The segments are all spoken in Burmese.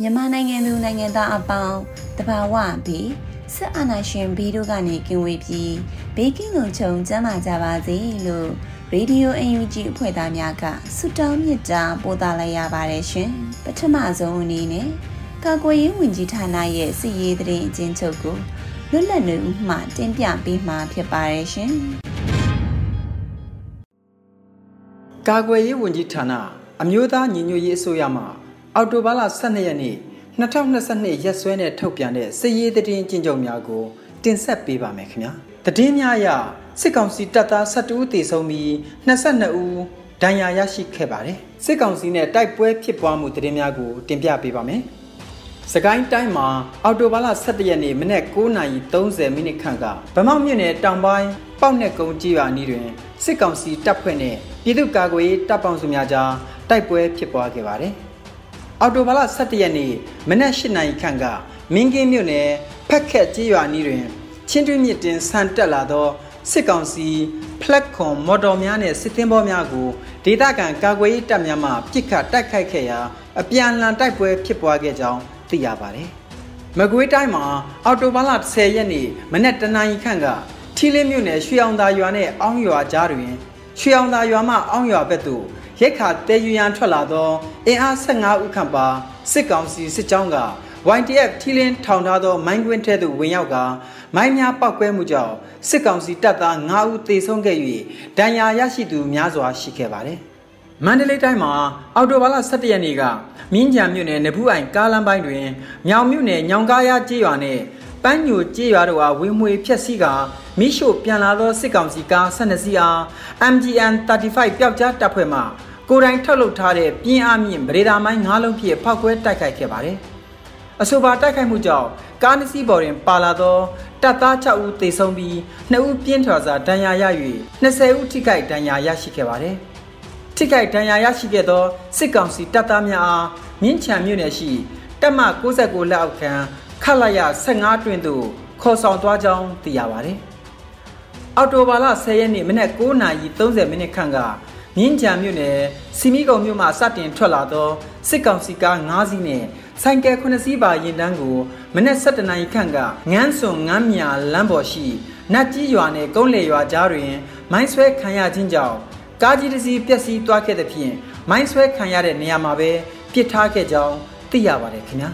မြန်မာနိုင်ငံသူနိုင်ငံသားအပေါင်းတဘာဝပြီးစစ်အာဏာရှင်ဘီတို့ကနေကင်းဝေးပြီးဘေးကင်းလုံခြုံကျန်းမာကြပါစေလို့ရေဒီယိုအန်ယူဂျီအဖွဲ့သားများကဆုတောင်းမြတ်တာပို့သလိုက်ရပါတယ်ရှင်ပထမဆုံးအနေနဲ့ကာကွယ်ရေးဝန်ကြီးဌာနရဲ့စီရေးသတင်းအကျဉ်းချုပ်ကိုလွတ်လပ်နေဦးမှတင်ပြပေးမှာဖြစ်ပါတယ်ရှင်ကာကွယ်ရေးဝန်ကြီးဌာနအမျိုးသားညီညွတ်ရေးအစိုးရမှ အော်တိုဘာလ12ရက်နေ့2022ရက်စွဲနဲ့ထုတ်ပြန်တဲ့စစ်ရေးသတင်းကျဉ်းချုပ်များကို တင်ဆက်ပေးပါမယ်ခင်ဗျာသတင်းများအရစစ်ကောင်စီတပ်သား12ဦးသေဆုံးပြီး22ဦးဒဏ်ရာရရှိခဲ့ပါတယ်စစ်ကောင်စီနဲ့တိုက်ပွဲဖြစ်ပွားမှုသတင်းများကို တင်ပြပေးပါမယ်စကိုင်းတိုင်းမှာအော်တိုဘာလ17ရက်နေ့မနက်9:30မိနစ်ခန့်ကဗမောက်မြို့နယ်တောင်ပိုင်းပေါက်နဲ့ကုန်းကြီးရွာနီးတွင်စစ်ကောင်စီတပ်ဖွဲ့နဲ့ပြည်သူ့ကာကွယ်ရေးတပ်ပေါင်းစုများကြားတိုက်ပွဲဖြစ်ပွားခဲ့ပါတယ် အော်တိုဘာလ17ရက်နေ့မနက်8နာရီခန့်ကမင်းကင်းမြို့နယ်ဖက်ခက်ကြီးရွာနီးတွင် ချင်းတွင်းမြစ်တင်ဆန်တက်လာသောစစ်ကောင်စီဖလက်ခွန်မော်တော်များနဲ့စစ်သင်္ဘောများကိုဒေသခံကာကွယ်ရေးတပ်များမှပစ်ခတ်တိုက်ခိုက်ခဲ့ရာအပြန်အလှန်တိုက်ပွဲဖြစ်ပွားခဲ့ကြောင်းသိရပါတယ်။မကွေးတိုင်းမှာအော်တိုဘာလ10ရက်နေ့မနက်တနာရီခန့်ကထီလင်းမြို့နယ်ရွှေအောင်သာရွာနဲ့အောင်းရွာကြားတွင်ရွှေအောင်သာရွာမှအောင်းရွာဘက်သို့ ရိတ်ခါတဲယူရန်ထွက်လာသောအင်အား15ဦးခန့်ပါစစ်ကောင်စီစစ်ကြောင်းက YTF ထီလင်းထောင်ထားသောမိုင်းကွင်းထဲသို့ဝင်ရောက်ကမိုင်းများပောက်ကွဲမှုကြောင့်စစ်ကောင်စီတပ်သား9ဦးသေဆုံးခဲ့၍ဒဏ်ရာရရှိသူများစွာရှိခဲ့ပါတယ်။မန္တလေးတိုင်းမှာအော်တိုဘာလ17ရက်နေ့ကမြင်းကြံမြို့နယ်နဘူးအိုင်ကားလမ်းပိုင်းတွင်မြောင်မြို့နယ်ညောင်ကားရကျေးရွာနှင့် ပန်းညိုကျေးရွာတို့အားဝင်းမွေဖျက်ဆီးကမိရှို့ပြန်လာသောစစ်ကောင်စီကား12စီးအား MGN 35ပျောက်ကြားတပ်ဖွဲ့မှကိုယ်တိုင်ထုတ်လုပ်ထားတဲ့ပြင်းအားမြင့်ဗရေဒါမိုင်း၅လုံးဖြင့်ဖောက်ခွဲတိုက်ခိုက်ခဲ့ပါတယ်။အဆိုပါတိုက်ခိုက်မှုကြောင့်ကားနစီပေါ်တွင်ပါလာသောတပ်သား6ဦးသေဆုံးပြီး2ဦးပြင်းထန်စွာဒဏ်ရာရ၍20ဦးထိခိုက်ဒဏ်ရာရရှိခဲ့ပါတယ်။ထိခိုက်ဒဏ်ရာရရှိခဲ့သောစစ်ကောင်စီတပ်သားများအားမြင်းချံမြို့နယ်ရှိတပ်မ69လက်အောက်ခံ ခလာရ15တွင်သို့ခေါ်ဆောင်သွားကြောင်းသိရပါတယ်။အော်တိုဘာလ10ရက်နေ့မနက်9:30မိနစ်ခန့်ကမြင်းကြံမြို့နယ်စီမီကုံမြို့မှစတင်ထွက်လာသောစစ်ကောင်စီကား9စီးနဲ့ဆိုင်ကယ်9စီးပါရင်တန်းကိုမနက်7:00နာရီခန့်ကငန်းစွန်ငန်းမြာလမ်းပေါ်ရှိနတ်ကြီးရွာနယ်ကုန်းလေရွာကြားတွင် မိုင်းဆွဲခံရခြင်းကြောင့်ကားကြီးတစ်စီးပျက်စီးသွားခဲ့သဖြင့်မိုင်းဆွဲခံရတဲ့နေရာမှာပဲပစ်ထားခဲ့ကြောင်းသိရပါတယ်ခင်ဗျာ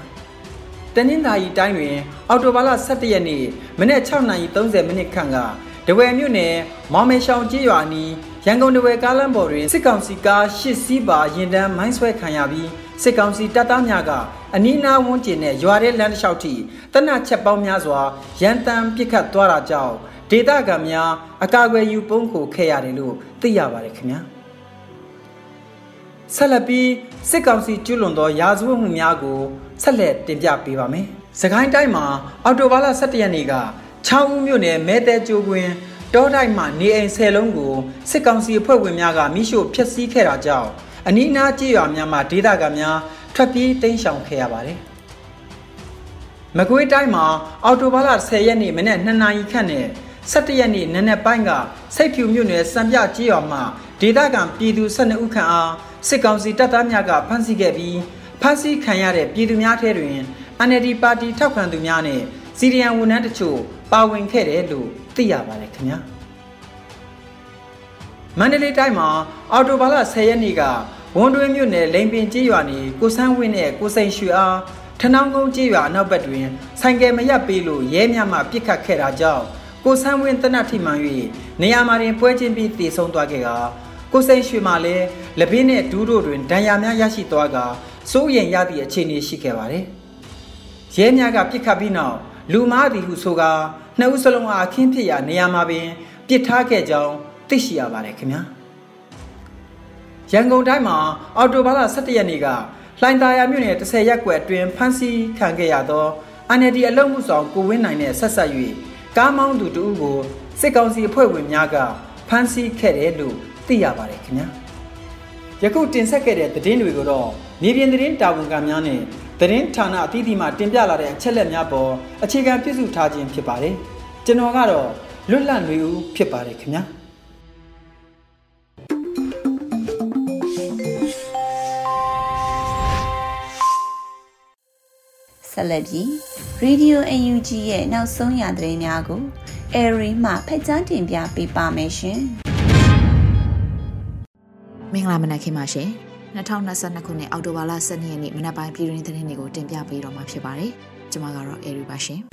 တနင်္သာရီတိုင်းတွင် အော်တိုဘာလ17ရက်နေ့မနက်6:30မိနစ်ခန့်ကတဝယ်မြို့နယ်မောင်မေရှောင်ကျေးရွာနီးရန်ကုန်တဝယ်ကားလမ်းပေါ်တွင်စစ်ကောင်စီကား၈စီးပါရင်တန်းမိုင်းဆွဲခံရပြီးစစ်ကောင်စီတပ်သားများကအနီးနားဝန်းကျင်နဲ့ရွာတဲ့လမ်းတစ်လျှောက်ထိတနက်ချက်ပေါင်းများစွာရန်တမ်းပစ်ခတ်သွားတာကြောင့်ဒေသခံများအကာအကွယ်ယူပုန်းခိုခဲ့ရတယ်လို့သိရပါတယ်ခင်ဗျာဆက်လက်ပြီးစစ်ကောင်စီကျူးလွန်သောရာဇဝတ်မှုများကို ဆက်လက်တင်ပြပေးပါမယ်။စကိုင်းတိုင်းမှာအော်တိုဘာလ17ရက်နေ့က6ဦးမြို့နယ်မဲတဲကျိုးကွင်းတောတိုက်မှနေအိမ်၁၀လုံးကိုစစ်ကောင်စီအဖွဲ့ဝင်များကမိရှို့ဖျက်ဆီးခဲ့တာကြောင့်အနီးအနားကြေးရွာများမှာဒေသခံများထွက်ပြေးတိမ်းရှောင်ခဲ့ရပါတယ်။မကွေးတိုင်းမှာအော်တိုဘာလ10ရက်နေ့မနက်2နာရီခန့်နဲ့17ရက်နေ့နနက်ပိုင်းကစိတ်ဖြူမြို့နယ်စံပြကြေးရွာမှာဒေသခံပြည်သူ12ဦးခန့်အားစစ်ကောင်စီတပ်သားများကဖမ်းဆီးခဲ့ပြီး ဖမ်းဆီးခံရတဲ့ပြည်သူများထဲတွင် NLD ပါတီထောက်ခံသူများနဲ့စီရီယန်ဝန်ထမ်းတချို့ပါဝင်ခဲ့တယ်လို့သိရပါတယ်ခင်ဗျာမမန္တလေးတိုင်းမှာအော်တိုဘာလ10ရက်နေ့ကဝန်တွင်းမြို့နယ်လိန်ပင်ကျေးရွာနေကိုဆန်းဝင်းနဲ့ကိုစိန်ရွှေအားထနောင်းကုန်းကျေးရွာအနောက်ဘက်တွင်ဆိုင်ကယ်မရပ်ပေးလို့ရဲများမှပြစ်ခတ်ခဲ့တာကြောင့်ကိုဆန်းဝင်းတနတ်ထိမှန်၍နေရာမှာတွင်ပွဲချင်းပြီးတည်ဆုံးသွားခဲ့ကကိုစိန်ရွှေမှလည်းလက်ဘေးနှင့်ဒူးတို့တွင်ဒဏ်ရာများရရှိသွားက စိုးရိမ်ရသည့်အခြေအနေရှိခဲ့ပါတယ်။ရဲများကပြစ်ခတ်ပြီးနောက်လူမားသည်ဟုဆိုကာနှစ်ဦးစလုံးအားအခင်းဖြစ်ရာနေရာမှာပင်ပြစ်ထားခဲ့ကြောင်းသိရှိရပါတယ်ခင်ဗျာ။ရန်ကုန်တိုင်းမှာအော်တိုဘာလ17ရက်နေ့ကလှိုင်သာယာမြို့နယ်30ရက်ကွယ်အတွင်းဖမ်းဆီးခံခဲ့ရသော NLD အလုံမှုဆောင်ကိုဝင်းနိုင်နဲ့ဆက်ဆက်၍ကားမောင်းသူတဦးကိုစစ်ကောင်စီအဖွဲ့ဝင်များကဖမ်းဆီးခဲ့တယ်လို့သိရပါတယ်ခင်ဗျာယခုတင်ဆက်ခဲ့တဲ့သတင်းတွေကိုတော့ မြေပြင်သတင်းတာဝန်ခံများနဲ့သတင်းဌာနအသီးသီးမှတင်ပြလာတဲ့အချက်လက်များပေါ်အခြေခံပြည့်စုံထားခြင်းဖြစ်ပါတယ်ကျွန်တော်ကတော့လွတ်လပ်နေဦးဖြစ်ပါတယ်ခင်ဗျာဆက်လက်ပြီး Radio UNG ရဲ့နောက်ဆုံးရသတင်းများကို Airy မှဖက်ကြားတင်ပြပေးပါမယ်ရှင်။မင်္ဂလာမနက်ခင်းပါရှင်။ 2022ခုနှစ်အောက်တိုဘာလ12ရက်နေ့မနက်ပိုင်းပြည်တွင်းသတင်းတွေကိုတင်ပြပေးတော့မှာဖြစ်ပါတယ်။ကျွန်မကတော့ Airy ပါရှင်။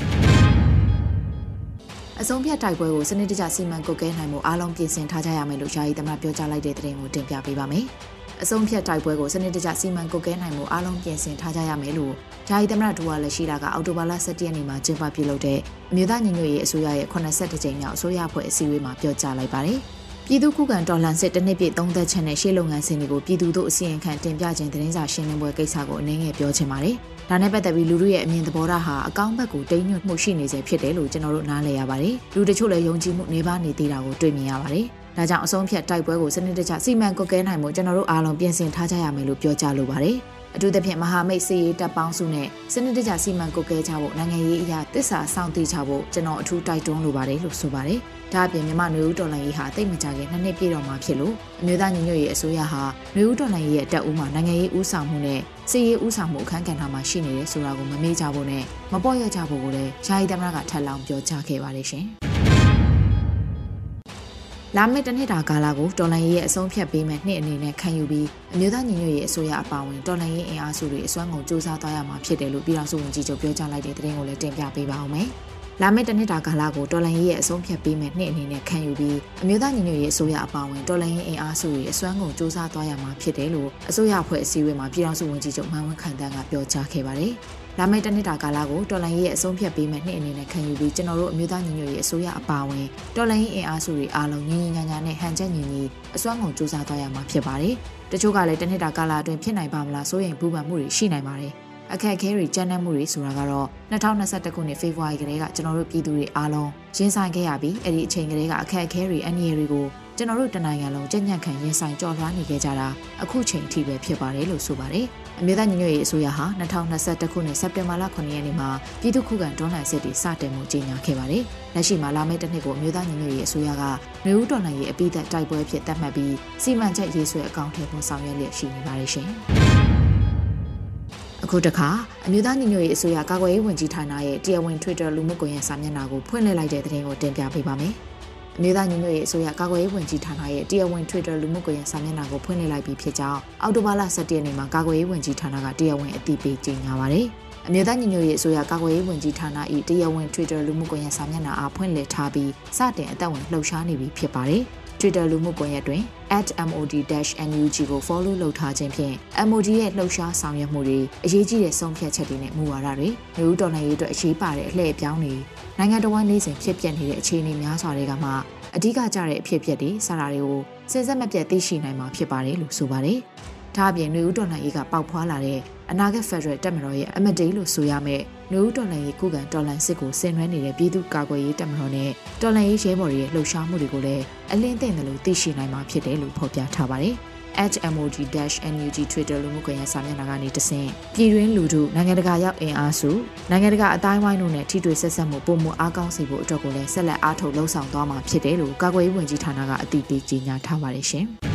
အဆုံးဖြတ်တိုက်ပွဲကိုစနစ်တကျစီမံကုတ်ကဲနိုင်မှုအားလုံးပြင်ဆင်ထားကြရမယ်လို့ယာယီသမ္မတပြောကြားလိုက်တဲ့သတင်းကိုတင်ပြပေးပါမယ်။အဆုံးဖြတ်တိုက်ပွဲကိုစနစ်တကျစီမံကုတ်ကဲနိုင်မှုအားလုံးပြင်ဆင်ထားကြရမယ်လို့ဂျာယီသမရဒူဝါလက်ရှိတာကအော်တိုဘာလ17ရက်နေ့မှာကျင်းပပြုလုပ်တဲ့အမျိုးသားညီညွတ်ရေးအစိုးရရဲ့82ကြိမ်မြောက်အစိုးရဖွဲ့အစည်းအဝေးမှာပြောကြားလိုက်ပါတယ်။ ပြည်သူ့ခုခံတော်လှန်စစ်တစ်နှစ်ပြည့်သုံးသက်ချက်နဲ့ရှေ့လုပ်ငန်းစဉ်တွေကိုပြည်သူတို့အစီရင်ခံတင်ပြခြင်းသတင်းစာရှင်းလင်းပွဲကိစ္စကိုအနည်းငယ်ပြောချင်ပါတယ်။ဒါနဲ့ပတ်သက်ပြီးလူတို့ရဲ့အမြင်သဘောထားဟာအကောင့်ဘက်ကိုတိမ်ညွတ်မှုရှိနေစေဖြစ်တယ်လို့ကျွန်တော်တို့နားလည်ရပါတယ်။လူတချို့လည်းယုံကြည်မှုနေပါနေသေးတာကိုတွေ့မြင်ရပါတယ်။ဒါကြောင့်အဆုံးဖြတ်တိုက်ပွဲကိုစနစ်တကျစီမံကွက်ကဲနိုင်မှုကျွန်တော်တို့အားလုံးပြင်ဆင်ထားကြရမယ်လို့ပြောကြားလိုပါတယ်။ အထူးသဖြင့်မဟာမိတ်စီရေးတပ်ပေါင်းစုနဲ့စနစ်တကျစီမံကွက်ကဲကြဖို့နိုင်ငံရေးအရာတစ္ဆာစောင့်သိကြဖို့ကျွန်တော်အထူးတိုက်တွန်းလိုပါတယ်လို့ဆိုပါတယ်။ဒါအပြင်မြန်မာနွေဦးတော်လှန်ရေးဟာတိတ်မကြခင်နှစ်နှစ်ပြည့်တော်မှာဖြစ်လို့အမျိုးသားညီညွတ်ရေးအစိုးရဟာနွေဦးတော်လှန်ရေးရဲ့တပ်ဦးမှာနိုင်ငံရေးဦးဆောင်မှုနဲ့စီရေးဦးဆောင်မှုအခမ်းကဏ္ဍမှာရှိနေတယ်ဆိုတာကိုမမေ့ကြဖို့နဲ့မပေါ့ရကြဖို့ကိုလည်းယာယီသမရကထပ်လောင်းပြောကြားခဲ့ပါတယ်ရှင်။ လာမယ့်တစ်နှစ်တာကာလကိုတော်လန်ရေးရဲ့အဆုံးဖြတ်ပေးမဲ့နှစ်အနေနဲ့ခံယူပြီးအမျိုးသားညီညွတ်ရေးအစိုးရအပါအဝင်တော်လန်ရေးအင်အားစုတွေအစွမ်းကုန်စ조사သွားရမှာဖြစ်တယ်လို့ပြည်တော်စုဝန်ကြီးချုပ်ပြောကြားလိုက်တဲ့သတင်းကိုလည်းတင်ပြပေးပါအောင်မယ်။လာမယ့်တစ်နှစ်တာကာလကိုတော်လန်ရေးရဲ့အဆုံးဖြတ်ပေးမဲ့နှစ်အနေနဲ့ခံယူပြီးအမျိုးသားညီညွတ်ရေးအစိုးရအပါအဝင်တော်လန်ရေးအင်အားစုတွေအစွမ်းကုန်စ조사သွားရမှာဖြစ်တယ်လို့အစိုးရအဖွဲ့အစည်းအဝေးမှာပြည်တော်စုဝန်ကြီးချုပ်မှန်ဝန်ခံတန်းကပြောကြားခဲ့ပါတယ်။ လာမယ့်တစ်နှစ်တာကာလကိုတော်လှန်ရေးရဲ့အဆုံးဖြတ်ပေးမဲ့နှစ်အနေနဲ့ခံယူပြီးကျွန်တော်တို့အမျိုးသားညီညွတ်ရေးအစိုးရအပါအဝင်တော်လှန်ရေးအင်အားစုတွေအားလုံးညီညီညာညာနဲ့ဟန်ချက်ညီညီအစွမ်းကုန်စူးစမ်းသွားရမှာဖြစ်ပါတယ်။တချို့ကလည်းတစ်နှစ်တာကာလအတွင်းဖြစ်နိုင်ပါမလားစိုးရိမ်ပူပန်မှုတွေရှိနိုင်ပါတယ်။အခက်အခဲတွေကြမ်းတမ်းမှုတွေဆိုတာကတော့2021ခုနှစ်ဖေဖော်ဝါရီကတည်းကကျွန်တော်တို့ပြည်သူတွေအားလုံးရင်ဆိုင်ခဲ့ရပြီးအဲ့ဒီအချိန်ကတည်းကအခက်အခဲတွေအန္တရာယ်တွေကို ကျွန်တော်တို့တနိုင်ငံလုံးကြံ့ကြံ့ခံရင်ဆိုင်ကြော်လွှားနေခဲ့ကြတာအခုချိန်ထိပဲဖြစ်ပါတယ်လို့ဆိုပါတယ်။အမျိုးသားညီညွတ်ရေးအစိုးရဟာ2021ခုနှစ်စက်တင်ဘာလ9ရက်နေ့မှာပြည်သူ့ခုခံတော်လှန်စစ်တွေစတင်မှုကြေညာခဲ့ပါတယ်။လက်ရှိမှာလာမယ့်တစ်နှစ်ကိုအမျိုးသားညီညွတ်ရေးအစိုးရကနှွေဦးတော်လှန်ရေးအပိသက်တိုက်ပွဲဖြစ်သတ်မှတ်ပြီးစီမံချက်ရေးဆွဲအကောင့်ထဲပေါ်ဆောင်ရွက်လျက်ရှိနေပါတယ်ရှင်။အခုတခါအမျိုးသားညီညွတ်ရေးအစိုးရကာကွယ်ရေးဝန်ကြီးဌာနရဲ့တရားဝင် Twitter လူမှုကွန်ရက်စာမျက်နှာကိုဖွင့်လှစ်လိုက်တဲ့သတင်းကိုတင်ပြပေးပါမယ်။ အမျိုးသားညီညွတ်ရေးအစိုးရကာကွယ်ရေးဝန်ကြီးဌာနရဲ့တရားဝင် Twitter လူမှုကွန်ရက်စာမျက်နှာကိုဖွင့်လှစ်လိုက်ပြီးဖြစ်ကြောင်းအောက်တိုဘာလ17ရက်နေ့မှာကာကွယ်ရေးဝန်ကြီးဌာနကတရားဝင်အသိပေးကြေညာပါတယ်။အမျိုးသားညီညွတ်ရေးအစိုးရကာကွယ်ရေးဝန်ကြီးဌာန၏တရားဝင် Twitter လူမှုကွန်ရက်စာမျက်နှာအားဖွင့်လှစ်ထားပြီးစတင်အသက်ဝင်လှုပ်ရှားနေပြီဖြစ်ပါတယ်။ Twitter လူမှုကွန်ရက်တွင် @mod-nug ကို follow လုပ်ထားခြင်းဖြင့် MOD ရဲ့လှုပ်ရှားဆောင်ရွက်မှုတွေအရေးကြီးတဲ့ဆုံးဖြတ်ချက်တွေနဲ့မူဝါဒတွေမျိုးတော်လှန်ရေးအတွက်အရေးပါတဲ့အလှည့်အပြောင်းတွေနိုင်ငံတော်ဝန်နေစဉ်ဖြစ်ပျက်နေတဲ့အခြေအနေများစွာတွေကမှအဓိကကြတဲ့အဖြစ်အပျက်တွေစတာတွေကိုစဉ်ဆက်မပြတ်သိရှိနိုင်မှာဖြစ်ပါတယ်လို့ဆိုပါတယ်။ဒါအပြင်နှွေဦးတော်လှန်ရေးကပေါက်ဖွာလာတဲ့အနာဂတ်ဖက်ဒရယ်တပ်မတော်ရဲ့အမတေးလို့ဆိုရမယ့် နှွေဦးတော်လှန်ရေးကုခံတော်လှန်စစ်ကိုဆင်နွှဲနေတဲ့ပြည်သူ့ကာကွယ်ရေးတပ်မတော်နဲ့တော်လှန်ရေးရဲဘော်တွေရဲ့လှုပ်ရှားမှုတွေကိုလည်းအလင်းသိမ့်တယ်လို့သိရှိနိုင်မှာဖြစ်တယ်လို့ဖော်ပြထားပါတယ်။ @mod-nug Twitter လူမှုကွန်ရက်စာမျက်နှာကနေတဆင့်ပြည်တွင်းလူထုနိုင်ငံတကာရောက်အင်အားစုနိုင်ငံတကာအတိုင်းဝိုင်းတို့နဲ့ထိတွေ့ဆက်ဆက်မှုပုံမှုအားကောင်းစေဖို့အတွက်ကိုလည်းဆက်လက်အားထုတ်လှုံ့ဆော်သွားမှာဖြစ်တယ်လို့ကာကွယ်ရေးဝန်ကြီးဌာနကအသိပေးကြေညာထားပါတယ်ရှင်။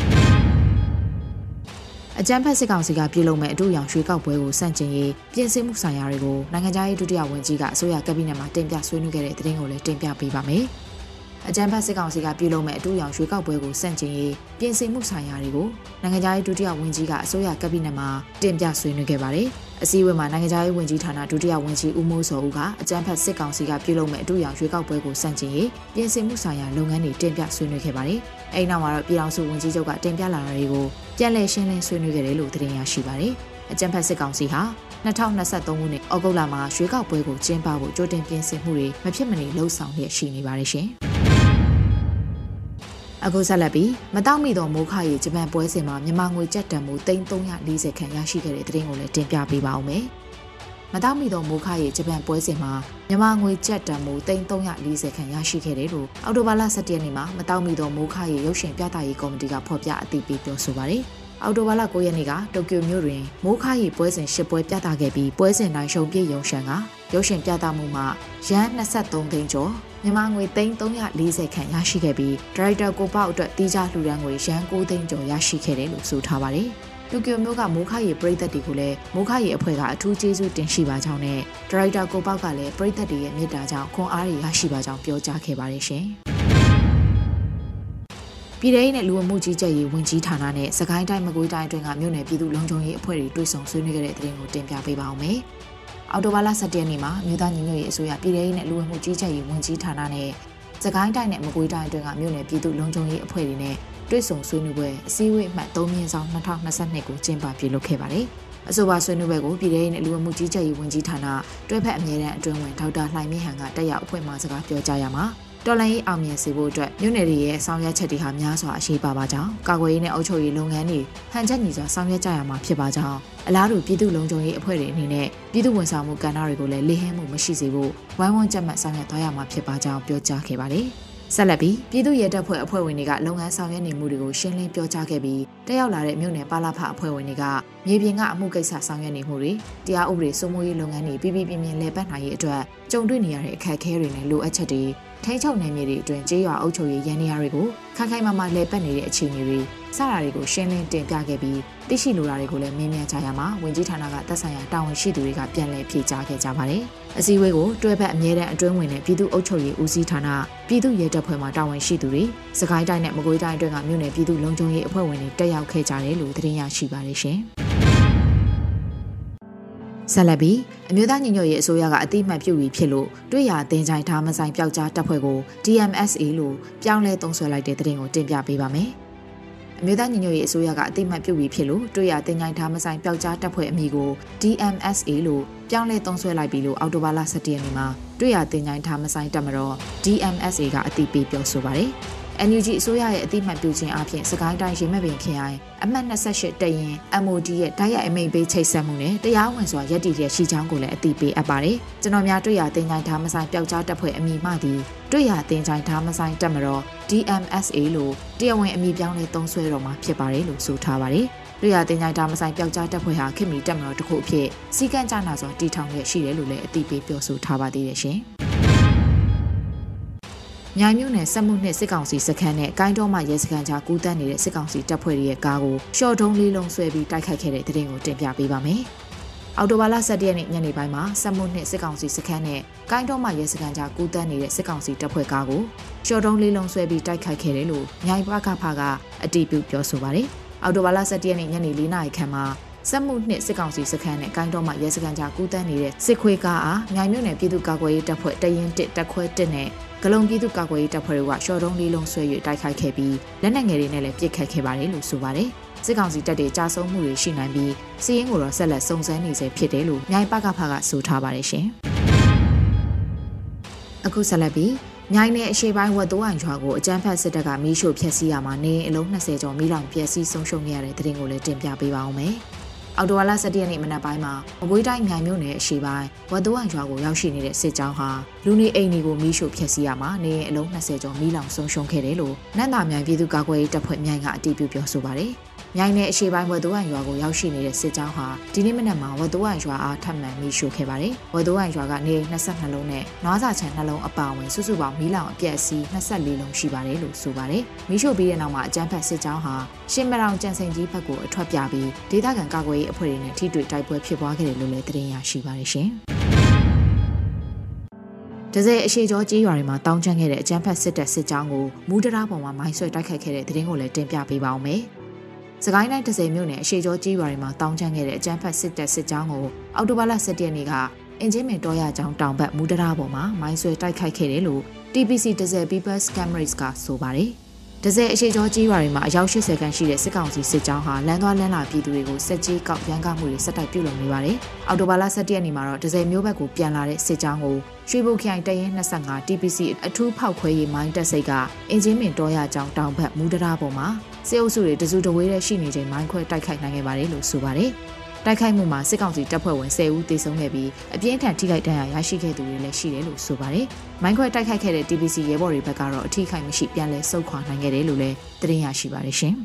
အကြံဖက်စစ်ကောင်စီကပြုလုပ်မဲ့အတူရောင်ရွှေကောက်ပွဲကိုစန့်ကျင်ရေးပြင်ဆင်မှုဆိုင်ရာတွေကိုနိုင်ငံခြားရေးဒုတိယဝန်ကြီးကအစိုးရကက်ဘိနက်မှာတင်ပြဆွေးနွေးခဲ့တဲ့သတင်းကိုလည်းတင်ပြပေးပါမယ်။အကြံဖတ်စစ်ကောင်စီကပြုလုပ်မဲ့အတူရောင်ရွှေကောက်ပွဲကိုစန့်ကျင်ရေးပြင်ဆင်မှုဆိုင်ရာတွေကိုနိုင်ငံခြားရေးဒုတိယဝန်ကြီးကအစိုးရကက်ဘိနက်မှာတင်ပြဆွေးနွေးခဲ့ပါတယ်။အစည်းအဝေးမှာနိုင်ငံခြားရေးဝန်ကြီးဌာနဒုတိယဝန်ကြီးဦးမိုးစောဦးကအကြံဖတ်စစ်ကောင်စီကပြုလုပ်မဲ့အတူရောင်ရွှေကောက်ပွဲကိုစန့်ကျင်ရေးပြင်ဆင်မှုဆိုင်ရာလုပ်ငန်းတွေတင်ပြဆွေးနွေးခဲ့ပါတယ်။အဲဒီနောက်မှာတော့ပြည်ထောင်စုဝန်ကြီးချုပ်ကတင်ပြလာတာတွေကို ပြန်လည်ရှင်းလင်းဆွေးနွေးခဲ့တယ်လို့သတင်းရရှိပါတယ်။အကြံဖတ်စစ်ကောင်စီဟာ2023ခုနှစ်ဩဂုတ်လမှာရွှေကောက်ပွဲကိုကျင်းပဖို့ကြိုတင်ပြင်ဆင်မှုတွေမဖြစ်မနေလှုံ့ဆော်ရရှိနေပါတယ်ရှင်။အခုဆက်လက်ပြီးမတောက်မီသောမိုးခရေဂျပန်ပွဲစဉ်မှာမြန်မာငွေကျပ်တန်မှု340ခန့်ရရှိခဲ့တဲ့သတင်းကိုလည်းတင်ပြပေးပါဦးမယ်။ မတောက်မီသောမိုးခရေဂျပန်ပွဲစဉ်မှာမြန်မာငွေကျပ်တန်မှု340ခန့်ရရှိခဲ့တယ်လို့အော်တိုဘာလ17ရက်နေ့မှာမတောက်မီသောမိုးခရေရုပ်ရှင်ပြသရေးကော်မတီကဖော်ပြအသိပေးပြောဆိုပါတယ်။အော်တိုဘာလ9ရက်နေ့ကတိုကျိုမြို့တွင်မိုးခါရီပွဲစဉ်၈ပွဲပြသခဲ့ပြီးပွဲစဉ်တိုင်းရှုံပြည့်ရုံရှန်ကရုပ်ရှင်ပြသမှုမှာရန်23သိန်းကျော်မြန်မာငွေ340ခန့်ရရှိခဲ့ပြီးဒါရိုက်တာကိုပေါ့အတွက်တီးခြားလှူဒန်းငွေရန်9သိန်းကျော်ရရှိခဲ့တယ်လို့ဆိုထားပါတယ်။ တိုကျိုမြို့ကမိုးခါရီပြည်သက်တွေကိုလည်းမိုးခါရီအဖွဲ့ကအထူးကျေးဇူးတင်ရှိပါကြောင်းနဲ့ဒါရိုက်တာကိုပေါ့ကလည်းပြည်သက်တွေရဲ့မေတ္တာကြောင့်ခွန်အားရရရှိပါကြောင်းပြောကြားခဲ့ပါတယ်ရှင်။ပြည်ထောင်နဲ့လူဝမှုကြီးကြပ်ရေးဝန်ကြီးဌာနနဲ့စကိုင်းတိုင်းမကွေးတိုင်းအတွင်းကမြို့နယ်ပြည်သူ့လုံခြုံရေးအဖွဲ့တွေတွေ့ဆုံဆွေးနွေးခဲ့တဲ့တဲ့တင်ကိုတင်ပြပေးပါောင်းမယ်။အော်တိုဘာလ17ရက်နေ့မှာမြို့သားညီညွတ်ရေးအစိုးရပြည်ထောင်နဲ့လူဝမှုကြီးကြပ်ရေးဝန်ကြီးဌာနနဲ့စကိုင်းတိုင်းနဲ့မကွေးတိုင်းအတွင်းကမြို့နယ်ပြည်သူ့လုံခြုံရေးအဖွဲ့တွေနဲ့ တွေ့ဆုံဆွေးနွေးပွဲအစည်းအဝေးအမှတ်3မြင်းဆောင်2022ကိုကျင်းပပြုလုပ်ခဲ့ပါတယ်။အဆိုပါဆွေးနွေးပွဲကိုပြည်ထောင်နဲ့လူဝမှုကြီးကြပ်ရေးဝန်ကြီးဌာနတွဲဖက်အမြဲတမ်းအတွင်းဝင်ဒေါက်တာလှိုင်မြင့်ဟန်ကတက်ရောက်အဖွဲ့မှစကားပြောကြားရမှာတော်လိုင်းရေးအောင်မြင်စေဖို့အတွက်မြို့နယ်တွေရဲ့ဆောင်ရွက်ချက်တွေဟာများစွာအရေးပါပါကြောင်းကာကွယ်ရေးနဲ့အုပ်ချုပ်ရေးလုပ်ငန်းတွေဟန်ချက်ညီစွာဆောင်ရွက်ကြရမှာဖြစ်ပါကြောင်းအလားတူပြည်သူ့လုံခြုံရေးအဖွဲ့တွေအနေနဲ့ပြည်သူ့ဝန်ဆောင်မှုကဏ္ဍတွေကိုလည်းလေဟင်းမှုမရှိစေဖို့ဝိုင်းဝန်းကြက်မှတ်ဆောင်ရွက်သွားရမှာဖြစ်ပါကြောင်းပြောကြားခဲ့ပါတယ်။ ဆက်လက်ပြီးပြည်သူ့ရဲတပ်ဖွဲ့အဖွဲ့ဝင်တွေကလုပ်ငန်းဆောင်ရွက်နေမှုတွေကိုရှင်းလင်းပြောကြားခဲ့ပြီးတက်ရောက်လာတဲ့မြို့နယ်ပါလာဖအဖွဲ့ဝင်တွေကမြေပြင်ကအမှုကိစ္စဆောင်ရွက်နေမှုတွေတရားဥပဒေစိုးမိုးရေးလုပ်ငန်းတွေပြည်ပြည်ပြင်းပြင်းလဲပတ်နိုင်ရေးအတွက်ကြုံတွေ့နေရတဲ့အခက်အခဲတွေနဲ့လိုအပ်ချက်တွေထိန်းချုပ်နယ်မြေတွေအတွင်းကျေးရွာအုပ်ချုပ်ရေးရန်နေရာတွေကိုခိုင်ခိုင်မာမာလဲပတ်နေတဲ့အခြေအနေတွေ စတာတွေကိုရှင်းလင်းတင်ပြခဲ့ပြီးသိရှိလိုတာတွေကိုလည်းမေးမြန်းကြရမှာဝင်ကြီးဌာနကသက်ဆိုင်ရာတာဝန်ရှိသူတွေကပြန်လည်ဖြေကြားခဲ့ကြပါတယ်။အစည်းအဝေးကိုတွဲဖက်အမြဲတမ်းအတွင်းဝင်တဲ့ပြည်သူ့အုပ်ချုပ်ရေးဦးစီးဌာနပြည်သူ့ရဲတပ်ဖွဲ့မှတာဝန်ရှိသူတွေစကိုင်းတိုင်းနဲ့မကွေးတိုင်းအတွင်းကမြို့နယ်ပြည်သူ့လုံခြုံရေးအဖွဲ့ဝင်တွေတက်ရောက်ခဲ့ကြတယ်လို့သတင်းရရှိပါတယ်ရှင်။ဆက်လက်ပြီးအမျိုးသားညီညွတ်ရေးအစိုးရကအတိအမှတ်ပြုပြီးဖြစ်လို့တွေ့ရတင်ကြိုင်ထားမဆိုင်ပျောက်ကြားတပ်ဖွဲ့ကို DMSA လို့ပြောင်းလဲသုံးဆွဲလိုက်တဲ့သတင်းကိုတင်ပြပေးပါမယ်။ အမျိုးသားညီညွတ်ရေးအစိုးရကအတိအမှတ်ပြုပြီးဖြစ်လို့တွေ့ရတင်ကြိုင်ထားမဆိုင်ပျောက်ကြားတပ်ဖွဲ့အမည်ကို DMSA လို့ပြောင်းလဲသုံးဆွဲလိုက်ပြီလို့အောက်တိုဘာလ17ရက်နေ့မှာတွေ့ရတင်ကြိုင်ထားမဆိုင်တပ်မတော် DMSA ကအတိပေးပြောဆိုပါတယ်။ NUG အစိုးရရဲ့အတိမတ်ပြုခြင်းအပြင်စကိုင်းတိုင်းရေမက်ပင်ခရိုင်အမှတ်28တရင် MOD ရဲ့တိုက်ရိုက်အမိန့်ပေးချိတ်ဆက်မှုနဲ့တရားဝင်စွာရည်တည်ရရှိချောင်းကိုလည်းအတိပေးအပ်ပါတယ်။ကျွန်တော်များတွေ့ရတင်ကြိုင်ထားမဆိုင်ပျောက်ကြားတပ်ဖွဲ့အမိမှသည်တွေ့ရတင်ကြိုင်ထားမဆိုင်တပ်မတော် DMSA လို့တရားဝင်အမိပြောင်းလဲသုံးဆွဲတော်မှာဖြစ်ပါတယ်လို့ဆိုထားပါတယ်။တွေ့ရတင်ကြိုင်ထားမဆိုင်ပျောက်ကြားတပ်ဖွဲ့ဟာခင်မီတပ်မတော်တစ်ခုအဖြစ်စီကံကြနာစွာတည်ထောင်ရရှိတယ်လို့လည်းအတိပေးပြောဆိုထားပါသေးတယ်ရှင်။ မြိုင်မြို့နယ်စက်မှုနှစ်စစ်ကောင်စီစခန်းနဲ့ကိုင်းတော်မှရဲစခန်းကြားကူးတက်နေတဲ့စစ်ကောင်စီတပ်ဖွဲ့ရဲ့ကားကိုရှော့တုံးလေးလုံးဆွဲပြီးတိုက်ခိုက်ခဲ့တဲ့တဲ့တင်ကိုတင်ပြပေးပါမယ်။အော်တိုဘာလ17ရက်နေ့ညနေပိုင်းမှာစက်မှုနှစ်စစ်ကောင်စီစခန်းနဲ့ကိုင်းတော်မှရဲစခန်းကြားကူးတက်နေတဲ့စစ်ကောင်စီတပ်ဖွဲ့ကားကိုရှော့တုံးလေးလုံးဆွဲပြီးတိုက်ခိုက်ခဲ့တယ်လို့မြိုင်ပကဖကအတည်ပြုပြောဆိုပါတယ်။အော်တိုဘာလ17ရက်နေ့ညနေ4နာရီခန့်မှာ စက်မှုနှစ်စစ်ကောင်စီစခန်းနဲ့ကိုင်းတော်မှရဲစခန်းကြားကူးတန်းနေတဲ့စစ်ခွေးကားအားမြိုင်မြို့နယ်ပြည်သူ့ကာကွယ်ရေးတပ်ဖွဲ့တရင်1တက်ခွဲ1နဲ့ဂလုံပြည်သူ့ကာကွယ်ရေးတပ်ဖွဲ့တွေကရှော့တုံးလေးလုံးဆွဲ၍တိုက်ခိုက်ခဲ့ပြီးလက်နက်ငယ်တွေနဲ့လည်းပစ်ခတ်ခဲ့ပါတယ်လို့ဆိုပါတယ်။စစ်ကောင်စီတပ်တွေကြာဆုံးမှုတွေရှိနိုင်ပြီးစီးရင်ကိုတော့ဆက်လက်စုံစမ်းနေစေဖြစ်တယ်လို့မြိုင်ပကဖကဆိုထားပါတယ်ရှင်။အခုဆက်လက်ပြီးမြိုင်နယ်အရှိပိုင်းဝတ်တိုးအိုင်ရွာကိုအကြမ်းဖက်စစ်တပ်ကမီးရှို့ဖျက်ဆီးရမှာနေအလုံး20ကျော်မီးလောင်ပျက်စီးဆုံးရှုံးခဲ့ရတဲ့တဲ့တင်ကိုလည်းတင်ပြပေးပါအောင်မယ်။ အော်တိုဝါလာ17ရက်နေ့မနက်ပိုင်းမှာမကွေးတိုင်းမြိုင်မြို့နယ်အရှိပိုင်းဝတ်တိုးအောင်ရွာကိုရောက်ရှိနေတဲ့စစ်ကြောင်းဟာလူနေအိမ်တွေကိုမီးရှို့ဖျက်ဆီးရမှာနေအလုံး20ကျော်မီးလောင်ဆုံးရှုံးခဲ့တယ်လို့နန္တာမြိုင်ပြည်သူ့ကာကွယ်ရေးတပ်ဖွဲ့မြိုင်ကအတည်ပြုပြောဆိုပါတယ်။ မြိုင်နယ်အရှိပိုင်းဝက်တိုးဟန်ရွာကိုရောက်ရှိနေတဲ့စစ်ကြောင်းဟာဒီနေ့မနက်မှာဝက်တိုးဟန်ရွာအားထပ်မံမီးရှို့ခဲ့ပါတယ်။ဝက်တိုးဟန်ရွာကနေ22လုံးနဲ့နွားစာချံနှလုံးအပါအဝင်စုစုပေါင်းမီးလောင်အပြက်စီး24လုံးရှိပါတယ်လို့ဆိုပါတယ်။မီးရှို့ပြီးတဲ့နောက်မှာအကြမ်းဖက်စစ်ကြောင်းဟာရှင်းမရောင်ကြံစိန်ကြီးဘက်ကိုအထွက်ပြပြီးဒေသခံကာကွယ်ရေးအဖွဲ့တွေနဲ့ထိတွေ့တိုက်ပွဲဖြစ်ပွားခဲ့တယ်လို့လည်းသတင်းရရှိပါတယ်ရှင်။ဒဇယ်အရှိကျော်ကြေးရွာတွေမှာတောင်းချမ်းခဲ့တဲ့အကြမ်းဖက်စစ်တပ်စစ်ကြောင်းကိုမူးတရာပေါ်မှာမိုင်းဆွဲတိုက်ခိုက်ခဲ့တဲ့သတင်းကိုလည်းတင်ပြပေးပါအောင်မယ်။ စကိုင်းတိုင်းဒဇယ်မြို့နယ်အရှိကျော်ကြေးရွာတွေမှာတောင်းချမ်းခဲ့တဲ့အကြမ်းဖက်စစ်တပ်စစ်ကြောင်းကိုအော်တိုဘာလ17ရက်နေ့ကအင်ဂျင်မင်တော်ရကျောင်းတောင်ဘက်မူးတရာပေါ်မှာမိုင်းဆွဲတိုက်ခိုက်ခဲ့တယ်လို့ TPC ဒဇယ် People's Cameras ကဆိုပါတယ်။ဒဇယ်အရှိကျော်ကြီးရွာတွေမှာအယောက်80ခန့်ရှိတဲ့စစ်ကောင်စီစစ်ကြောင်းဟာလမ်းသွားလမ်းလာပြည်သူတွေကိုစက်ကြီးကောက်ရန်ကားမှုတွေဆက်တိုက်ပြုလုပ်နေပါတယ်။အော်တိုဘာလ17ရက်နေ့မှာတော့ဒဇယ်မျိုးဘက်ကိုပြန်လာတဲ့စစ်ကြောင်းကိုရွှေဘုခိုင်တရင်25 TPC အထူးဖောက်ခွဲရေးမိုင်းတက်စိတ်ကအင်ဂျင်မင်တော်ရကြောင်းတောင်ဘက်မူဒရာပေါ်မှာ စစ်အုပ်စုတွေတစုတဝေးတဲ့ရှိနေချိန်မိုင်းခွဲတိုက်ခိုက်နိုင်ခဲ့ပါတယ်လို့ဆိုပါတယ်။တိုက်ခိုက်မှုမှာစစ်ကောင်စီတပ်ဖွဲ့ဝင်10ဦးသေဆုံးခဲ့ပြီးအပြင်းထန်ထိခိုက်ဒဏ်ရာရရှိခဲ့သူတွေလည်းရှိတယ်လို့ဆိုပါတယ်။မိုင်းခွဲတိုက်ခိုက်ခဲ့တဲ့ TBC ရဲဘော်တွေဘက်ကတော့အထိခိုက်မရှိပြန်လည်ဆုတ်ခွာနိုင်ခဲ့တယ်လို့လည်းသတင်းရရှိပါတယ်ရှင်။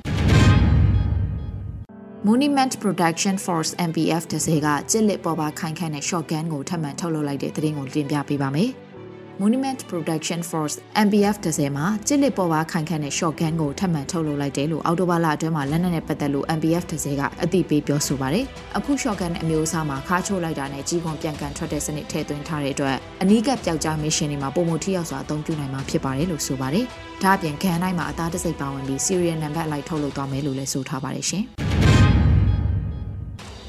Monument Production Force MPF တစေကကြစ်လက်ပေါ်ပါခိုင်ခန့်တဲ့ shotgun ကိုထပ်မံထုတ်လုပ်လိုက်တဲ့သတင်းကိုတင်ပြပေးပါမယ်။ Monument Production Force MPF 30မှာကြစ်လစ်ပေါ်ပါခိုင်ခန့်တဲ့ shotgun ကိုထပ်မံထုတ်လုပ်လိုက်တယ်လို့အော်တိုဘာလအတွင်းမှာလက်နက်နဲ့ပတ်သက်လို့ MPF 30ကအသိပေးပြောဆိုပါတယ်။အခု shotgun အမျိုးအစားမှာခါချိုးလိုက်တာနဲ့ကြီးကွန်ပြန်ကန်ထွက်တဲ့စနစ်ထည့်သွင်းထားတဲ့အတွက်အနီးကပ်ပျောက်ကြား mission တွေမှာပုံမထိရောက်စွာအသုံးပြုနိုင်မှာဖြစ်ပါတယ်လို့ဆိုပါတယ်။ဒါအပြင်ခံတိုင်းမှာအသားတစိပ်ပါဝင်ပြီး serial number အလိုက်ထုတ်လုပ်သွားမယ်လို့လည်းဆိုထားပါတယ်ရှင်။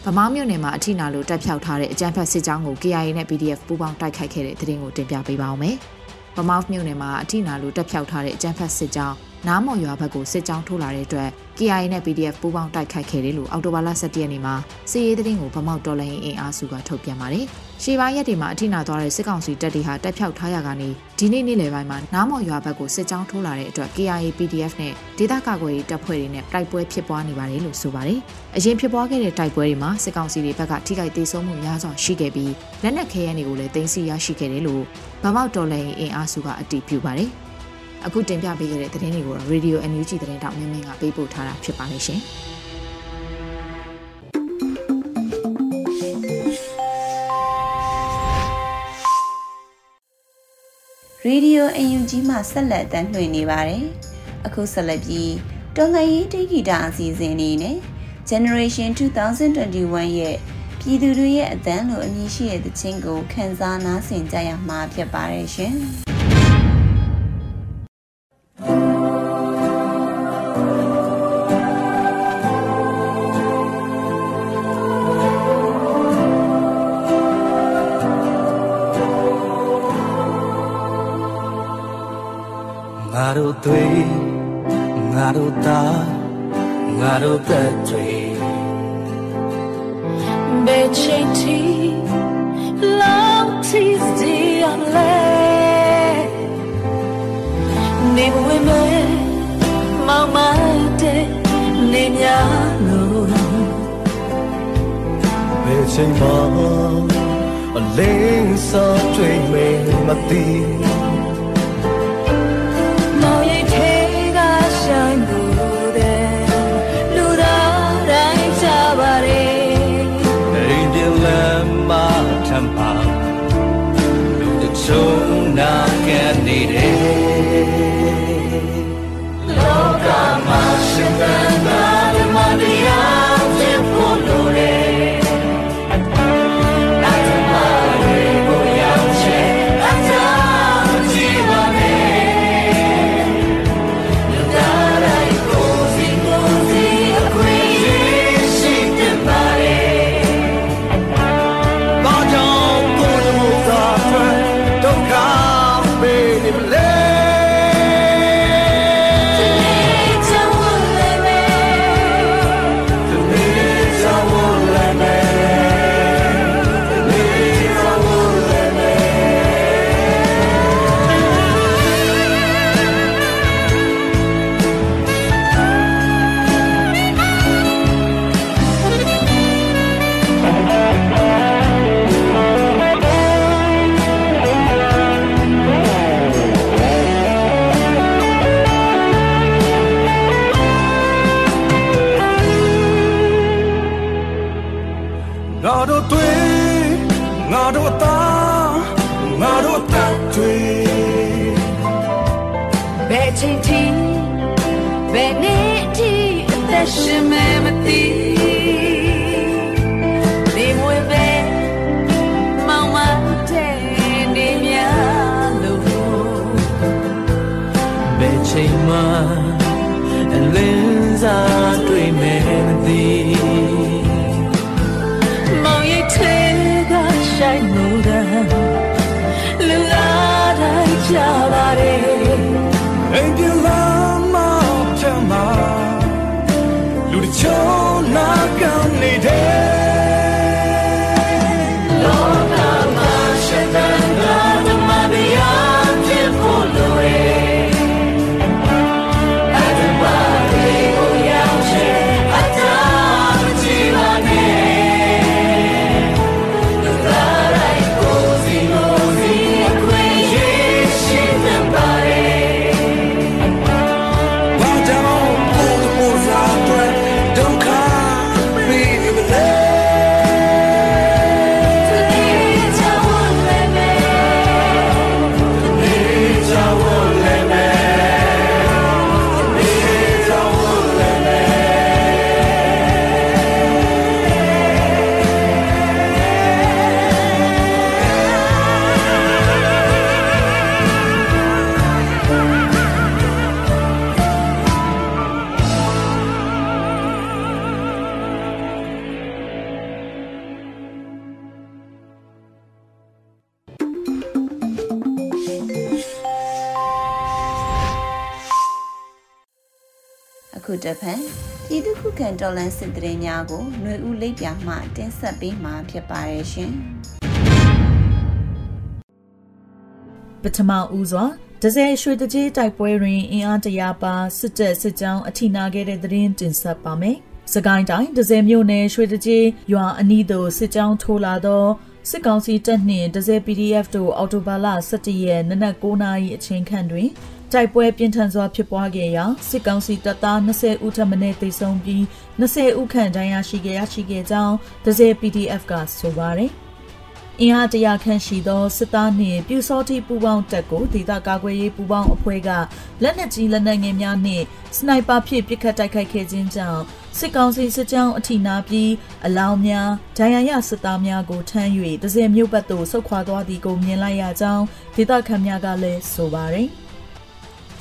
ဗမားမြို့နယ်မှာအထိနာလို့တက်ဖြောက်ထားတဲ့အကြမ်းဖက်စစ်ကြောင်းကို KIA နဲ့ PDF ပူးပေါင်းတိုက်ခိုက်ခဲ့တဲ့သတင်းကိုတင်ပြပေးပါောင်းမယ်။ဗမားမြို့နယ်မှာအထိနာလို့တက်ဖြောက်ထားတဲ့အကြမ်းဖက်စစ်ကြောင်း နားမော်ရွာဘက်ကိုစစ်ကြောင်းထိုးလာတဲ့အတွက် KIA နဲ့ PDF ပူးပေါင်းတိုက်ခိုက်ခဲ့တယ်လို့အော်တိုဘာလ17ရက်နေ့မှာစီရေးသတင်းကိုဗမောက်တော်လိုင်းအင်အားစုကထုတ်ပြန်ပါတယ်။ရှေးပိုင်းရက်တွေမှာအထိနာသွားတဲ့စစ်ကောင်စီတပ်တွေဟာတက်ဖြောက်ထားရကနေဒီနေ့နေ့လယ်ပိုင်းမှာနားမော်ရွာဘက်ကိုစစ်ကြောင်းထိုးလာတဲ့အတွက် KIA PDF နဲ့ဒေသကာကွယ်ရေးတပ်ဖွဲ့တွေနဲ့တိုက်ပွဲဖြစ်ပွားနေပါတယ်လို့ဆိုပါတယ်။အရင်ဖြစ်ပွားခဲ့တဲ့တိုက်ပွဲတွေမှာစစ်ကောင်စီတွေဘက်ကထိခိုက်ဒေဆုံးမှုများစွာရှိခဲ့ပြီးလက်နက်ခဲယမ်းတွေကိုလည်းတင်စီရရှိခဲ့တယ်လို့ဗမောက်တော်လိုင်းအင်အားစုကအတည်ပြုပါတယ်။ အခုတင်ပြပေးခဲ့တဲ့သတင်းတွေကိုတော့ Radio NUG သတင်းတောက်မင်းမင်းကပေးပို့ထားတာဖြစ်ပါလိမ့်ရှင်။ Radio UNG မှာဆက်လက်တမ်းလွှင့်နေပါတယ်။အခုဆက်လက်ပြီးတော်လှန်ရေးတိဂီတာအစီအစဉ်အနေနဲ့ Generation 2021ရဲ့ပြည်သူတွေရဲ့အသံလိုအမည်ရှိတဲ့တခြင်းကိုခန်းစားနားဆင်ကြရမှာဖြစ်ပါတယ်ရှင်။ တို့သွေးငါတို့သားငါတို့သက်တွေဘယ်ချိန်ထိလောက်တီးစီအမလဲနေမဝင်မဲမောင်မတဲ့နေများလို့ဘယ်ချိန်မှအလင်းစောတွေ့မေမသိ ဆုံးနာခဲ့နေတယ်လောကမှာရှင်သန်တာ တော်လှန်စစ်တရေများကိုຫນွေဦးလိပ်ပြာမှတင်ဆက်ပေးမှာဖြစ်ပါရဲ့ရှင်ပထမဦးစွာဒဇယ်ရွှေတကြီးတိုက်ပွဲတွင်အင်အားတရာပါစစ်တပ်စစ်ကြောင်းအထိနာခဲ့တဲ့သတင်းတင်ဆက်ပါမယ်။စကိုင်းတိုင်းဒဇယ်မြို့နယ်ရွှေတကြီးရွာအနီးသို့စစ်ကြောင်းထိုးလာသောစစ်ကောင်စီတပ်နှင့်ဒဇယ် PDF တို့အော်တိုဘာလ17ရက်နနက်9:00နာရီအချိန်ခန့်တွင် တိုက်ပွဲပြင်းထန်စွာဖြစ်ပွားခဲ့ရာစစ်ကောင်စီတပ်သား20ဦးထပ်မံသေဆုံးပြီး20ဦးခန့်ဒဏ်ရာရှိခဲ့ရရှိခဲ့ကြောင်းဒဇယ် PDF ကဆိုပါတယ်။အင်အားတရာခန့်ရှိသောစစ်သားနှင့်ပြူစောတိပူပေါင်းတပ်ကိုဒေသကာကွယ်ရေးပူပေါင်းအဖွဲ့ကလက်နက်ကြီးလက်နက်ငယ်များနှင့်စနိုက်ပါဖြင့်ပစ်ခတ်တိုက်ခိုက်ခဲ့ခြင်းကြောင့်စစ်ကောင်စီစစ်ကြောင်းအထိနာပြီးအလောင်းများဒဏ်ရာရစစ်သားများကိုထမ်း၍ဒဇယ်မြို့ဘက်သို့ဆုတ်ခွာသွားသည်ကိုမြင်လိုက်ရကြောင်းဒေသခံများကလည်းဆိုပါတယ်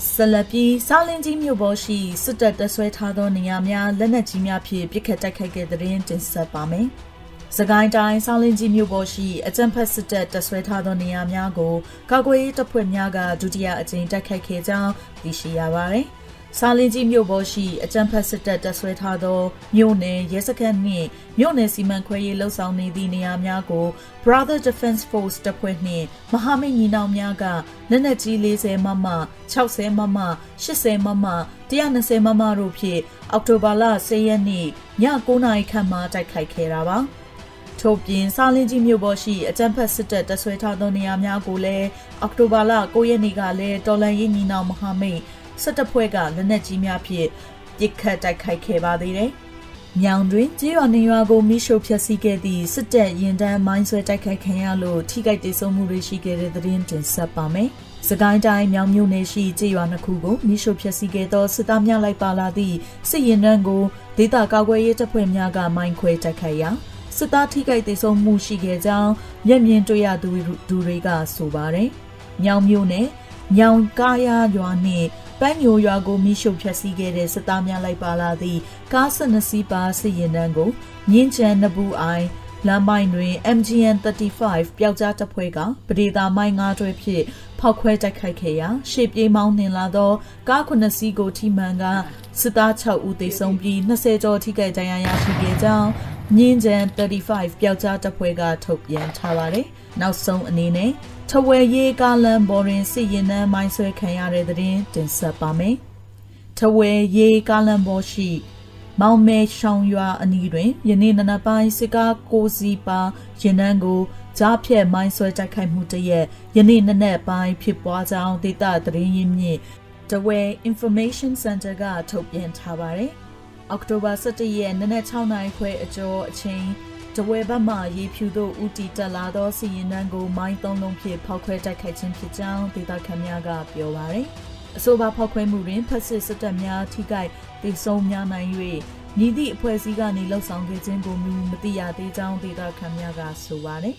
ဆလပီစာလင်ကြီးမြို့ပေါ်ရှိစစ်တပ်တဆွဲထားသောနေရာများလက်နက်ကြီးများဖြင့်ပစ်ခတ်တိုက်ခိုက်ခဲ့တဲ့တွင်တင်ဆက်ပါမယ်။စကိုင်းတိုင်းဆောင်းလင်းကြီးမြို့ပေါ်ရှိအကြံဖက်စစ်တပ်တဆွဲထားသောနေရာများကိုကာကွယ်ရေးတပ်ဖွဲ့များကဒုတိယအကြိမ်တိုက်ခိုက်ခဲ့ကြောင်းသိရှိရပါတယ်။ စာလင်းကြီးမြို့ပေါ်ရှိအကြံဖက်စစ်တပ်တဆွဲထားသောမြို့နယ်ရဲစခန်းနှင့်မြို့နယ်စီမံခွဲရေးလှုပ်ဆောင်နေသည့်နေရာများကို Brother Defense Force တပ်ဖွဲ့နှင့်မဟာမိတ်ညီနောင်များကလက်နက်ကြီး40မမ60မမ80မမ120မမတို့ဖြင့်အောက်တိုဘာလ10ရက်နေ့ည9:00နာရီခန့်မှတိုက်ခိုက်ခဲ့တာပါ။ထို့ပြင်စာလင်းကြီးမြို့ပေါ်ရှိအကြံဖက်စစ်တပ်တဆွဲထားသောနေရာများကိုလည်းအောက်တိုဘာလ9ရက်နေ့ကလည်းတော်လန်ရေးညီနောင်မဟာမိတ် စစ်တပ်ဖွဲ့ကလက်နက်ကြီးများဖြင့်ပစ်ခတ်တိုက်ခိုက်ခဲ့ပါသေးတယ်။မြောင်တွင်ကြေးရွာနေရွာကိုမိရှို့ဖျက်ဆီးခဲ့သည့်စစ်တပ်ရင်တန်းမိုင်းဆွဲတိုက်ခိုက်ခံရလို့ထိခိုက်ဒေဆုံးမှုတွေရှိခဲ့တဲ့သတင်းတင်ဆက်ပါမယ်။စကိုင်းတိုင်းမြောင်မြို့နယ်ရှိကြေးရွာနှစ်ခုကိုမိရှို့ဖျက်ဆီးခဲ့သောစစ်သားများလိုက်ပါလာသည့်စစ်ရင်တန်းကိုဒေသကာကွယ်ရေးတပ်ဖွဲ့များကမိုင်းခွဲတိုက်ခိုက်ရာစစ်သားထိခိုက်ဒေဆုံးမှုရှိခဲ့ကြောင်းမျက်မြင်တွေ့ရသူတွေကဆိုပါတယ်။ညောင်မြို့နယ်ညောင်ကားရရွာနှင့် ပန်းညိုရွာကိုမိရှုဖျက်ဆီးခဲ့တဲ့စစ်သားများလိုက်ပါလာသည့်ကား12စီးပါစစ်ရင်တန်းကိုမြင်းချန်နဘူးအိုင်လမ်းပိုင်းတွင် MGN 35ပျောက်ကြားတပ်ဖွဲ့ကပဒေသာမိုင်းငါးတွဲဖြင့်ဖောက်ခွဲတိုက်ခိုက်ခဲ့ရာရှေ့ပြေးမောင်းနှင်လာသောကား9စီးကိုထိမှန်ကစစ်သား6ဦးသေဆုံးပြီး20ကျော်ထိခိုက်ဒဏ်ရာရရှိခဲ့ကြောင်းမြင်းကျန်35ပျောက်ကြားတပ်ဖွဲ့ကထုတ်ပြန်ထားပါတယ်။နောက်ဆုံးအနေနဲ့ ထဝယ်ရေးကားလမ်းပေါ်တွင်စစ်ရင်နှန်းမိုင်းဆွဲခံရတဲ့တဲ့တင်ဆက်ပါမယ်။ထဝယ်ရေးကားလမ်းပေါ်ရှိမောင်မဲရှောင်းရွာအနီးတွင်ယနေ့နနက်ပိုင်းစစ်ကားကိုစီပါရင်နှန်းကိုကြားဖြတ်မိုင်းဆွဲတိုက်ခိုက်မှုတရက်ယနေ့နနက်ပိုင်းဖြစ်ပွားကြောင်းဒေသသတင်းရင်းမြစ်တဝဲ Information Center ကထုတ်ပြန်ထားပါတယ်။အောက်တိုဘာ17ရက်နနက်6နာရီခွဲအကျော်အချိန် တဝဲဘက်မှရေဖြူတို့ဦးတီတက်လာသောစီရင်တန်းကိုမိုင်းသုံးလုံးဖြင့်ဖောက်ခွဲတိုက်ခိုက်ခြင်းဖြစ်ကြောင်းဒေသခံများကပြောပါရယ်အဆိုပါဖောက်ခွဲမှုတွင်ဖက်စစ်စစ်တပ်များထိခိုက်ဒေဆုံးများနိုင်၍ညီသည့်အဖွဲ့အစည်းကနေလှုပ်ဆောင်ခဲ့ခြင်းကိုမသိရသေးကြောင်းဒေသခံများကဆိုပါရယ်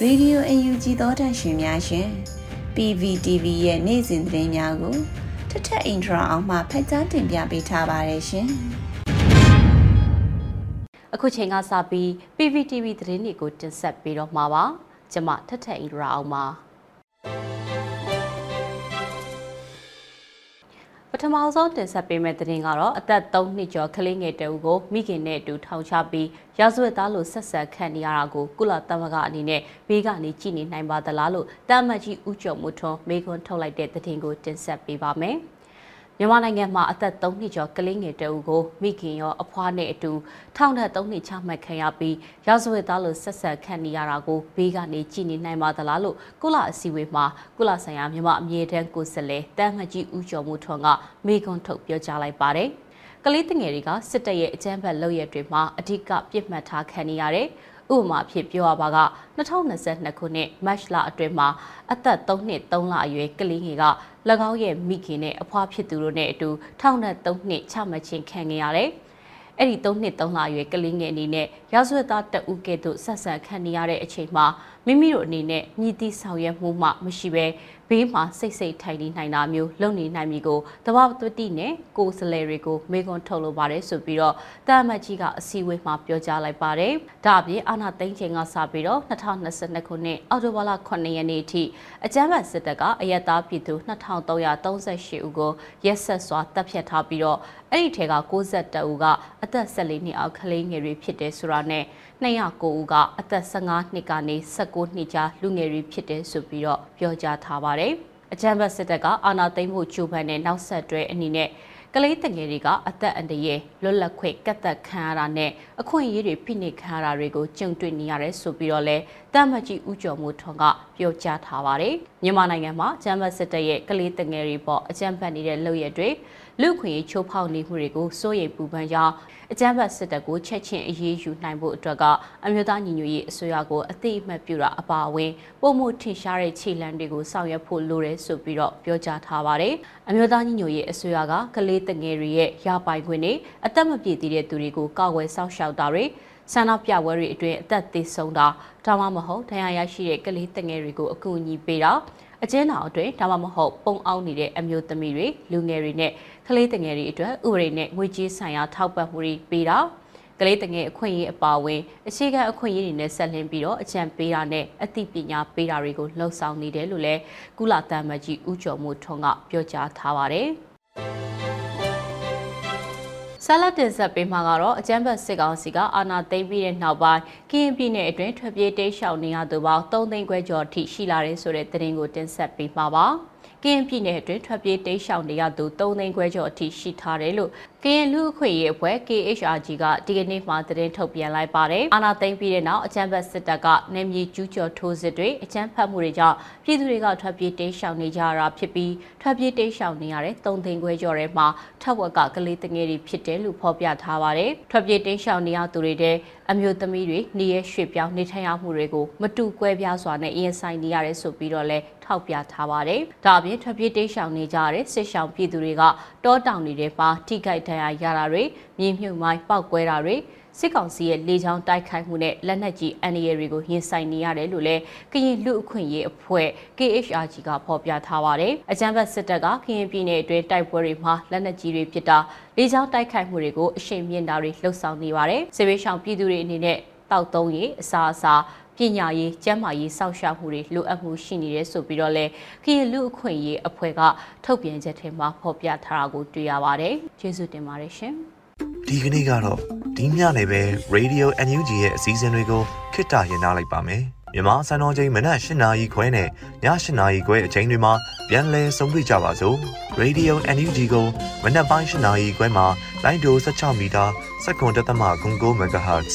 ရေဒီယိုအယူကြီးသောတန်ရှင်များရှင် PVTV ရဲ့နေ့စဉ်သတင်းများကိုထထအင်ထရာအောင်မှဖတ်ကြားတင်ပြပေးထားပါတယ်ရှင်။အခုချိန်ကစပြီး PVTV သတင်းတွေကိုတင်ဆက်ပေးတော့မှာပါ။ကျမထက်ထက်အင်ဒရာအောင်ပါ ထမဆုံးတင်ဆက်ပေးမယ့်သတင်းကတော့အသက်3နှစ်ကျော်ကလေးငယ်တဦးကိုမိခင်နဲ့အတူထောင်ချပြီးရာဇဝတ်သားလို့ဆက်ဆက်ခံနေရတာကိုကုလသမဂ္ဂအနေနဲ့ဘေးကနေကြည်နေနိုင်ပါသလားလို့တာမတ်ကြီးဦးကျော်မှုထွန်းမေခွန်းထုတ်လိုက်တဲ့သတင်းကိုတင်ဆက်ပေးပါမယ်။ မြန်မာနိုင်ငံမှာအသက်3နှစ်ကျော်ကလေးငယ်တအုပ်ကိုမိခင်ရောအဖွားနဲ့အတူထောင်ထပ်3နှစ်ချမှတ်ခံရပြီးရာဇဝတ်သားလို့ဆက်ဆက်ခံနေရတာကိုဘေးကနေကြည်နေနိုင်ပါသလားလို့ကုလအစည်းအဝေးမှာကုလဆိုင်ရာမြန်မာအမြဲတမ်းကိုယ်စားလှယ်တမ်းမကြီးဦးကျော်မှုထွန်းကမေခွန်းထုတ်ပြောကြားလိုက်ပါတယ်။ကလေးတငယ်တွေကစစ်တပ်ရဲ့အကြမ်းဖက်လုပ်ရက်တွေမှာအဓိကပြစ်မှတ်ထားခံနေရတယ်။ ဥပမာဖြစ်ပြောရပါက2022ခုနှစ်မတ်လအတွင်းမှာအသက်3နှစ်3လအရွယ်ကလေးငယ်က၎င်းရဲ့မိခင်နဲ့အဖွားဖြစ်သူတို့နဲ့အတူထောင်နဲ့3နှစ်ချမှတ်ခြင်းခံခဲ့ရတယ်။အဲ့ဒီ3နှစ်3လအရွယ်ကလေးငယ်အနေနဲ့ရာဇဝတ်သားတအုပ်ကဲ့သို့ဆက်ဆံခံနေရတဲ့အချိန်မှာ မိမိတို့အနေနဲ့မြည်သည့်ဆောင်ရွက်မှုမှမရှိဘဲဘေးမှာစိတ်စိတ်ထိုင်နေနိုင်တာမျိုးလုပ်နေနိုင်ပြီကိုတဘာဝတိနဲ့ကိုယ်စလဲတွေကိုမေခွန်းထုတ်လိုပါတယ်ဆိုပြီးတော့တာမတ်ကြီးကအစည်းအဝေးမှာပြောကြားလိုက်ပါတယ်။ဒါအပြင်အာနာသိန်းချိန်ကစပြီးတော့2022ခုနှစ်အောက်တိုဘာလ9ရက်နေ့အထိအကြမ်းဖက်စစ်တပ်ကအယက်သားပြည်သူ2338ဦးကိုရက်ဆက်စွာတပ်ဖြတ်ထားပြီးတော့အဲ့ဒီထဲက62ဦးကအသက်14နှစ်အောက်ကလေးငယ်တွေဖြစ်တယ်ဆိုတာနဲ့ 209ဦးကအသက်15နှစ်ကနေ19နှစ်ကြားလူငယ်တွေဖြစ်တယ်ဆိုပြီးတော့ပြောကြားထားပါတယ်။အကြမ်းဖက်စစ်တပ်ကအာဏာသိမ်းမှုကြိုးပမ်းတဲ့နောက်ဆက်တွဲအနေနဲ့ကလေးတငယ်တွေကအသက်အန္တရာယ်လွတ်လပ်ခွင့်ကတ်သက်ခံရတာနဲ့အခွင့်အရေးတွေဖိနှိပ်ခံရတာတွေကိုကြုံတွေ့နေရတယ်ဆိုပြီးတော့လဲတမ္မကြီးဦးကျော်မိုးထွန်းကပြောကြားထားပါတယ်မြန်မာနိုင်ငံမှာဂျမ်ဘတ်စစ်တပ်ရဲ့ကလေးတငယ်တွေပေါ်အကြမ်းဖက်နေတဲ့လုပ်ရက်တွေ လူခွင့်ရေးချိုးဖောက်နေမှုတွေကိုစိုးရိမ်ပူပန်ကြောင်းအကြမ်းဖက်စစ်တပ်ကိုချက်ချင်းအရေးယူနိုင်ဖို့အတွက်ကအမျိုးသားညီညွတ်ရေးအစိုးရကိုအသိအမှတ်ပြုတာအပါအဝင်ပုံမှုထင်ရှားတဲ့ခြေလှမ်းတွေကိုဆောင်ရွက်ဖို့လိုတယ်ဆိုပြီးတော့ပြောကြားထားပါတယ်။အမျိုးသားညီညွတ်ရေးအစိုးရကကလေးတငယ်တွေရဲ့ရပိုင်ခွင့်တွေအသက်မပြည့်သေးတဲ့သူတွေကိုကာကွယ်စောင့်ရှောက်တာတွေဆန္ဒပြပွဲတွေအတွင်းအသက်သေဆုံးတာဒါမှမဟုတ်ဒဏ်ရာရရှိတဲ့ကလေးတငယ်တွေကိုအကူအညီပေးတာအကျဉ်းထောင်အတွင်းဒါမှမဟုတ်ပုံအောင်နေတဲ့အမျိုးသမီးတွေလူငယ်တွေနဲ့ ကလေးတငယ်တွေအတွက်ဥပဒေနဲ့ငွေကြေးဆိုင်ရာထောက်ပံ့မှုတွေပေးတာကလေးတငယ်အခွင့်အရေးအပါအဝင်အခြေခံအခွင့်အရေးတွေနဲ့ဆက်လင်းပြီးတော့အကြံပေးတာနဲ့အသိပညာပေးတာတွေကိုလှုံ့ဆော်နေတယ်လို့လည်းကုလသမဂ္ဂကြီးဦးကျော်မိုးထွန်းကပြောကြားထားပါတယ်။ဆလတ်တင်ဆက်ပေးမှာကတော့အကြမ်းဖက်စစ်ကောင်စီကအာဏာသိမ်းပြီးတဲ့နောက်ပိုင်းကရင်ပြည်နယ်အတွင်းထွက်ပြေးတိမ်းရှောင်နေရသူပေါင်း3သိန်းခွဲကျော်အထိရှိလာတဲ့ဆိုတဲ့သတင်းကိုတင်ဆက်ပေးမှာပါ။ ကရင်ပြည်နယ်အတွင်းထွက်ပြေးတိမ်းရှောင်နေရသူ3သိန်းခွဲကျော်အထိရှိထားတယ်လို့ကရင်လူအခွင့်ရေးအဖွဲ့ KHRG ကဒီကနေ့မှသတင်းထုတ်ပြန်လိုက်ပါတယ်။အာဏာသိမ်းပြီးတဲ့နောက်အကြမ်းဖက်စစ်တပ်ကနေမြေကျူးကျော်ထိုးစစ်တွေအကြမ်းဖက်မှုတွေကြောင့်ပြည်သူတွေကထွက်ပြေးတိမ်းရှောင်နေကြတာဖြစ်ပြီးထွက်ပြေးတိမ်းရှောင်နေရတဲ့3သိန်းခွဲကျော်ထဲမှာထက်ဝက်ကကလေးတငယ်တွေဖြစ်တယ်လို့ဖော်ပြထားပါတယ်။ထွက်ပြေးတိမ်းရှောင်နေရသူတွေတဲ့အမျိုးသမီးတွေနေရရွှေ့ပြောင်းနေထိုင်ရမှုတွေကိုမတူကွဲပြားစွာနဲ့ရင်ဆိုင်နေရတယ်ဆိုပြီးတော့လဲ ထောက်ပြထားပါတယ်။ဒါအပြင်ထွက်ပြေးတိမ်းရှောင်နေကြတဲ့စစ်ရှောင်ပြည်သူတွေကတောတောင်တွေမှာထိခိုက်ဒဏ်ရာရတာတွေမြေမြုပ်မိုင်းပောက်ကွဲတာတွေစစ်ကောင်စီရဲ့လေကြောင်းတိုက်ခိုက်မှုနဲ့လက်နက်ကြီးအန်ရီတွေကိုရင်ဆိုင်နေရတယ်လို့လည်းကရင်လူအခွင့်ရေးအဖွဲ့ KHRG ကဖော်ပြထားပါတယ်။အကြမ်းဖက်စစ်တပ်ကကရင်ပြည်နယ်အတွင်းတိုက်ပွဲတွေမှာလက်နက်ကြီးတွေပစ်တာလေကြောင်းတိုက်ခိုက်မှုတွေကိုအရှိန်မြင့်တာတွေလှုပ်ဆောင်နေပါတယ်။စစ်ဘေးရှောင်ပြည်သူတွေအနေနဲ့တောက်သုံးရေးအစာအစာ ပညာရေးကျန်းမာရေးစောင့်ရှောက်မှုတွေလိုအပ်မှုရှိနေတယ်ဆိုပြီးတော့လဲခရီးလူအခွင့်အရေးအဖွဲ့ကထုတ်ပြန်ချက်ထဲမှာဖော်ပြထားတာကိုတွေ့ရပါတယ်။ကျေးဇူးတင်ပါတယ်ရှင်။ဒီကနေ့ကတော့ဒီညနေပဲ Radio NUG ရဲ့အစည်းအဝေးတွေကိုခਿੱတရရနိုင်ပါမယ်။မြန်မာစံတော်ချိန်မနက်၈နာရီခွဲနဲ့ည၈နာရီခွဲအချိန်တွေမှာပြန်လည်ဆုံးဖြတ်ကြပါစို့။ Radio NUG ကိုမနက်ပိုင်း၈နာရီခွဲမှာလိုင်းဒို16မီတာစက္ကန့်တသမ9 MHz